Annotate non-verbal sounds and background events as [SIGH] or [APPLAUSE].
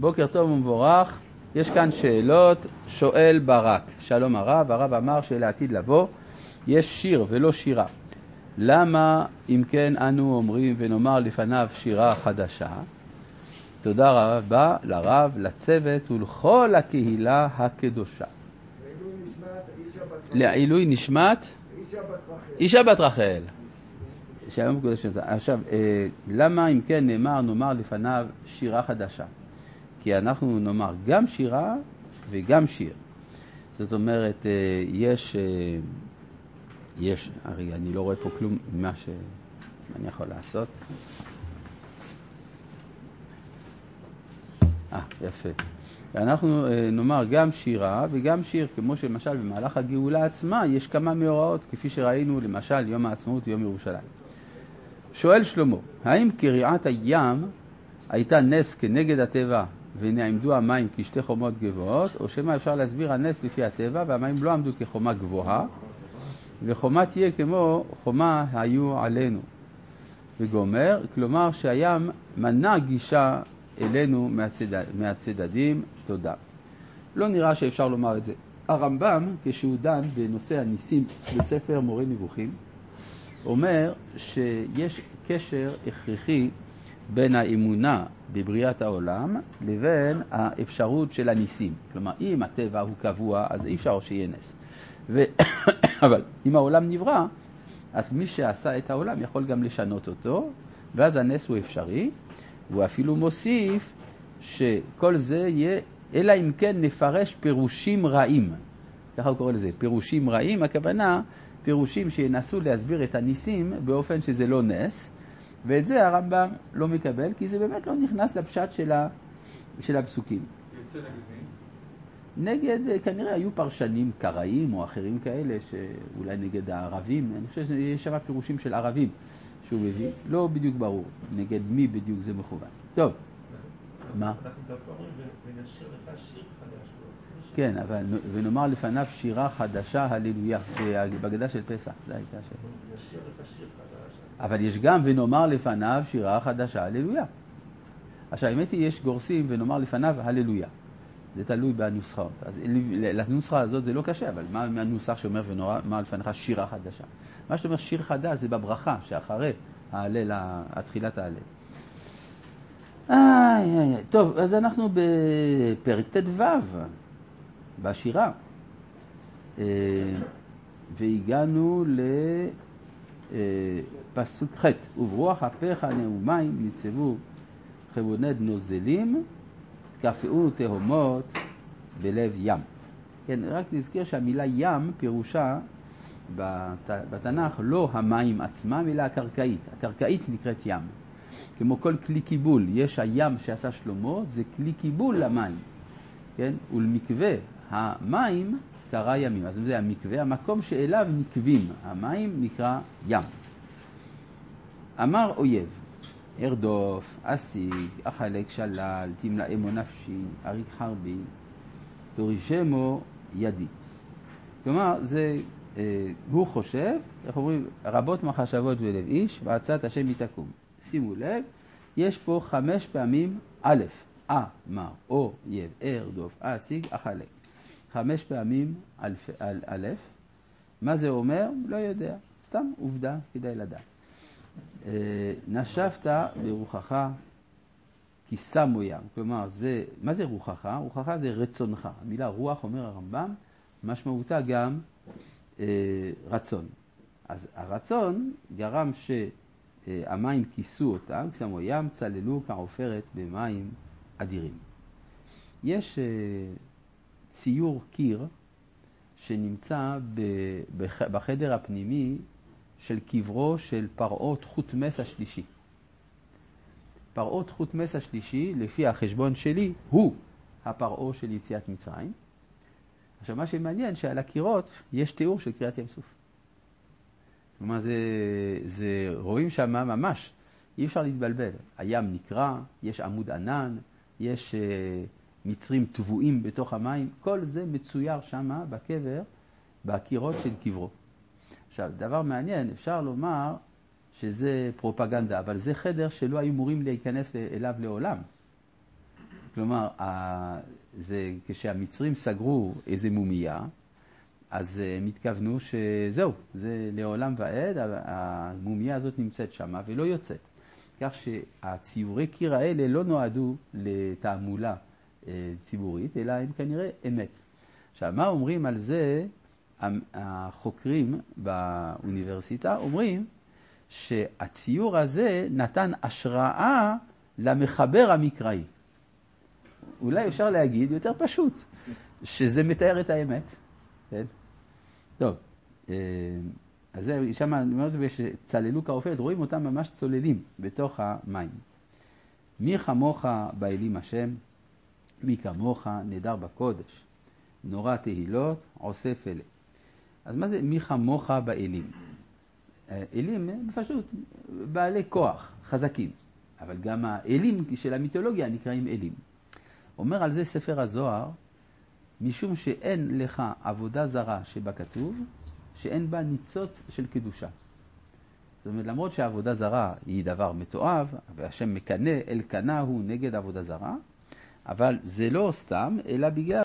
בוקר טוב ומבורך. יש כאן שאלות, שואל ברק. שלום הרב, הרב אמר שלעתיד לבוא יש שיר ולא שירה. למה אם כן אנו אומרים ונאמר לפניו שירה חדשה? תודה רבה לרב, לצוות ולכל הקהילה הקדושה. לעילוי נשמת אישה בת רחל. עכשיו, אה, למה אם כן נאמר נאמר לפניו שירה חדשה? כי אנחנו נאמר גם שירה וגם שיר. זאת אומרת, אה, יש, אה, יש, הרי אני לא רואה פה כלום ממה שאני יכול לעשות. אה, יפה. אנחנו אה, נאמר גם שירה וגם שיר, כמו שלמשל במהלך הגאולה עצמה יש כמה מאורעות, כפי שראינו למשל יום העצמאות ויום ירושלים. שואל שלמה, האם קריעת הים הייתה נס כנגד הטבע ונעמדו המים כשתי חומות גבוהות, או שמא אפשר להסביר הנס לפי הטבע והמים לא עמדו כחומה גבוהה, וחומה תהיה כמו חומה היו עלינו. וגומר, כלומר שהים מנע גישה אלינו מהצד... מהצדדים, תודה. לא נראה שאפשר לומר את זה. הרמב"ם, כשהוא דן בנושא הניסים בספר מורה נבוכים, אומר שיש קשר הכרחי בין האמונה בבריאת העולם לבין האפשרות של הניסים. כלומר, אם הטבע הוא קבוע, אז אי אפשר שיהיה נס. ו... [COUGHS] אבל אם העולם נברא, אז מי שעשה את העולם יכול גם לשנות אותו, ואז הנס הוא אפשרי. והוא אפילו מוסיף שכל זה יהיה, אלא אם כן נפרש פירושים רעים. ככה הוא קורא לזה, פירושים רעים, הכוונה פירושים שינסו להסביר את הניסים באופן שזה לא נס, ואת זה הרמב"ם לא מקבל, כי זה באמת לא נכנס לפשט של, ה, של הפסוקים. נגד, כנראה היו פרשנים קראים או אחרים כאלה, שאולי נגד הערבים, אני חושב שיש שם פירושים של ערבים. שהוא מביא, לא בדיוק ברור נגד מי בדיוק זה מכוון. טוב, מה? כן, אבל ונאמר לפניו שירה חדשה, הללויה, בגדה של פסח, זו הייתה השאלה. אבל יש גם ונאמר לפניו שירה חדשה, הללויה. עכשיו, האמת היא, יש גורסים ונאמר לפניו הללויה. זה תלוי בנוסחאות. אז לנוסחה הזאת זה לא קשה, אבל מה הנוסח שאומר ונאמר לפניך שירה חדשה? מה שאתה אומר שיר חדש זה בברכה, שאחרי ההלל, התחילת ההלל. איי, איי, טוב, אז אנחנו בפרק ט"ו, בשירה. אה, והגענו לפסוק ח' וברוח אפיך נאומיים ניצבו חבונד נוזלים, קפאו תהומות בלב ים. כן, רק נזכיר שהמילה ים פירושה בת... בתנ"ך לא המים עצמם, אלא הקרקעית. הקרקעית נקראת ים. כמו כל כלי קיבול, יש הים שעשה שלמה, זה כלי קיבול למים, כן? ולמקווה המים קרא ימים. אז זה המקווה, המקום שאליו נקבים המים נקרא ים. אמר אויב, ארדוף, אשיג, אחלק שלל, תמלאמו נפשי, אריק חרבי, תורישמו ידי. כלומר, זה אה, הוא חושב, איך אומרים, רבות מחשבות בלב איש, ועצת השם יתקום. שימו לב, יש פה חמש פעמים א', אה, מר, או, יב, אר, דוף, אסיג, אחלק. חמש פעמים א', מה זה אומר? לא יודע, סתם עובדה, כדאי לדעת. אה, נשבת ברוחך כי שמו ים. כלומר, זה, מה זה רוחך? רוחך זה רצונך. המילה רוח, אומר הרמב"ם, משמעותה גם אה, רצון. אז הרצון גרם שהמים כיסו אותם, כשמו ים צללו כעופרת במים אדירים. יש אה, ציור קיר שנמצא בחדר הפנימי של קברו של פרעות חוטמס השלישי. פרעות חוטמס השלישי, לפי החשבון שלי, הוא הפרעה של יציאת מצרים. עכשיו, מה שמעניין, שעל הקירות יש תיאור של קריאת ים סוף. כלומר, זה, זה, רואים שם ממש, אי אפשר להתבלבל. הים נקרע, יש עמוד ענן, יש uh, מצרים טבועים בתוך המים, כל זה מצויר שם בקבר, בקירות של קברו. עכשיו, דבר מעניין, אפשר לומר שזה פרופגנדה, אבל זה חדר שלא היו אמורים להיכנס אליו לעולם. כלומר, זה כשהמצרים סגרו איזה מומייה, אז הם התכוונו שזהו, זה לעולם ועד, המומייה הזאת נמצאת שמה ולא יוצאת. כך שהציורי קיר האלה לא נועדו לתעמולה ציבורית, אלא הם כנראה אמת. עכשיו, מה אומרים על זה החוקרים באוניברסיטה? אומרים שהציור הזה נתן השראה למחבר המקראי. אולי אפשר להגיד יותר פשוט, שזה מתאר את האמת. כן? טוב, אה, אז זה, שם אני אומר זה, שצללו כעופרת, רואים אותם ממש צוללים בתוך המים. מי כמוך באלים השם, מי כמוך נדר בקודש, נורא תהילות, עושה פלא. אז מה זה מי כמוך באלים? אלים הם פשוט בעלי כוח, חזקים, אבל גם האלים של המיתולוגיה נקראים אלים. אומר על זה ספר הזוהר, משום שאין לך עבודה זרה שבכתוב, שאין בה ניצוץ של קדושה. זאת אומרת, למרות שעבודה זרה היא דבר מתועב, והשם מקנא, אל קנא הוא נגד עבודה זרה, אבל זה לא סתם, אלא בגלל